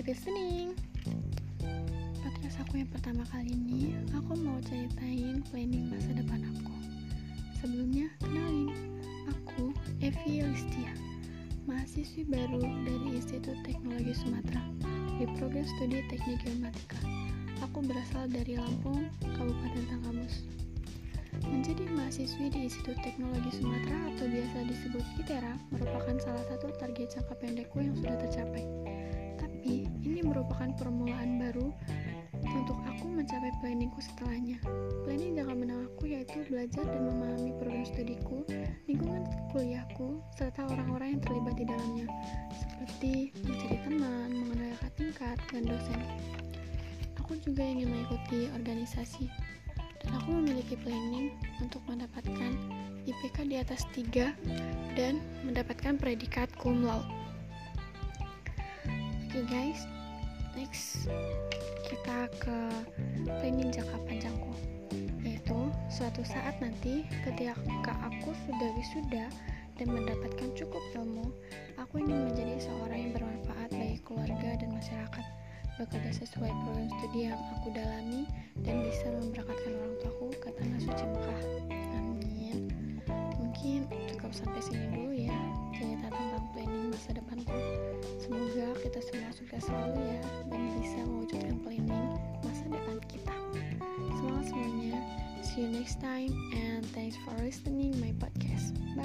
Happy listening! Podcast aku yang pertama kali ini, aku mau ceritain planning masa depan aku. Sebelumnya, kenalin, aku Evi Listia, mahasiswi baru dari Institut Teknologi Sumatera di Program Studi Teknik Geomatika. Aku berasal dari Lampung, Kabupaten Tanggamus. Menjadi mahasiswi di Institut Teknologi Sumatera atau biasa disebut ITERA merupakan salah satu target jangka pendekku yang sudah tercapai tapi, ini merupakan permulaan baru untuk aku mencapai planningku setelahnya. Planning jangka menengah aku yaitu belajar dan memahami program studiku, lingkungan kuliahku, serta orang-orang yang terlibat di dalamnya, seperti mencari teman, mengenal kakak tingkat, dan dosen. Aku juga ingin mengikuti organisasi, dan aku memiliki planning untuk mendapatkan IPK di atas 3 dan mendapatkan predikat cum laude. Okay guys, next kita ke planning jangka panjangku yaitu suatu saat nanti ketika aku sudah wisuda dan mendapatkan cukup ilmu aku ingin menjadi seorang yang bermanfaat bagi keluarga dan masyarakat bekerja sesuai program studi yang aku dalami dan bisa memberangkatkan orang tuaku ke tanah suci Mekah. Amin. Mungkin cukup sampai sini dulu ya cerita tentang planning masa depanku. Semoga kita semua sukses selalu ya dan bisa mewujudkan planning masa depan kita. Semangat semuanya. See you next time and thanks for listening my podcast. Bye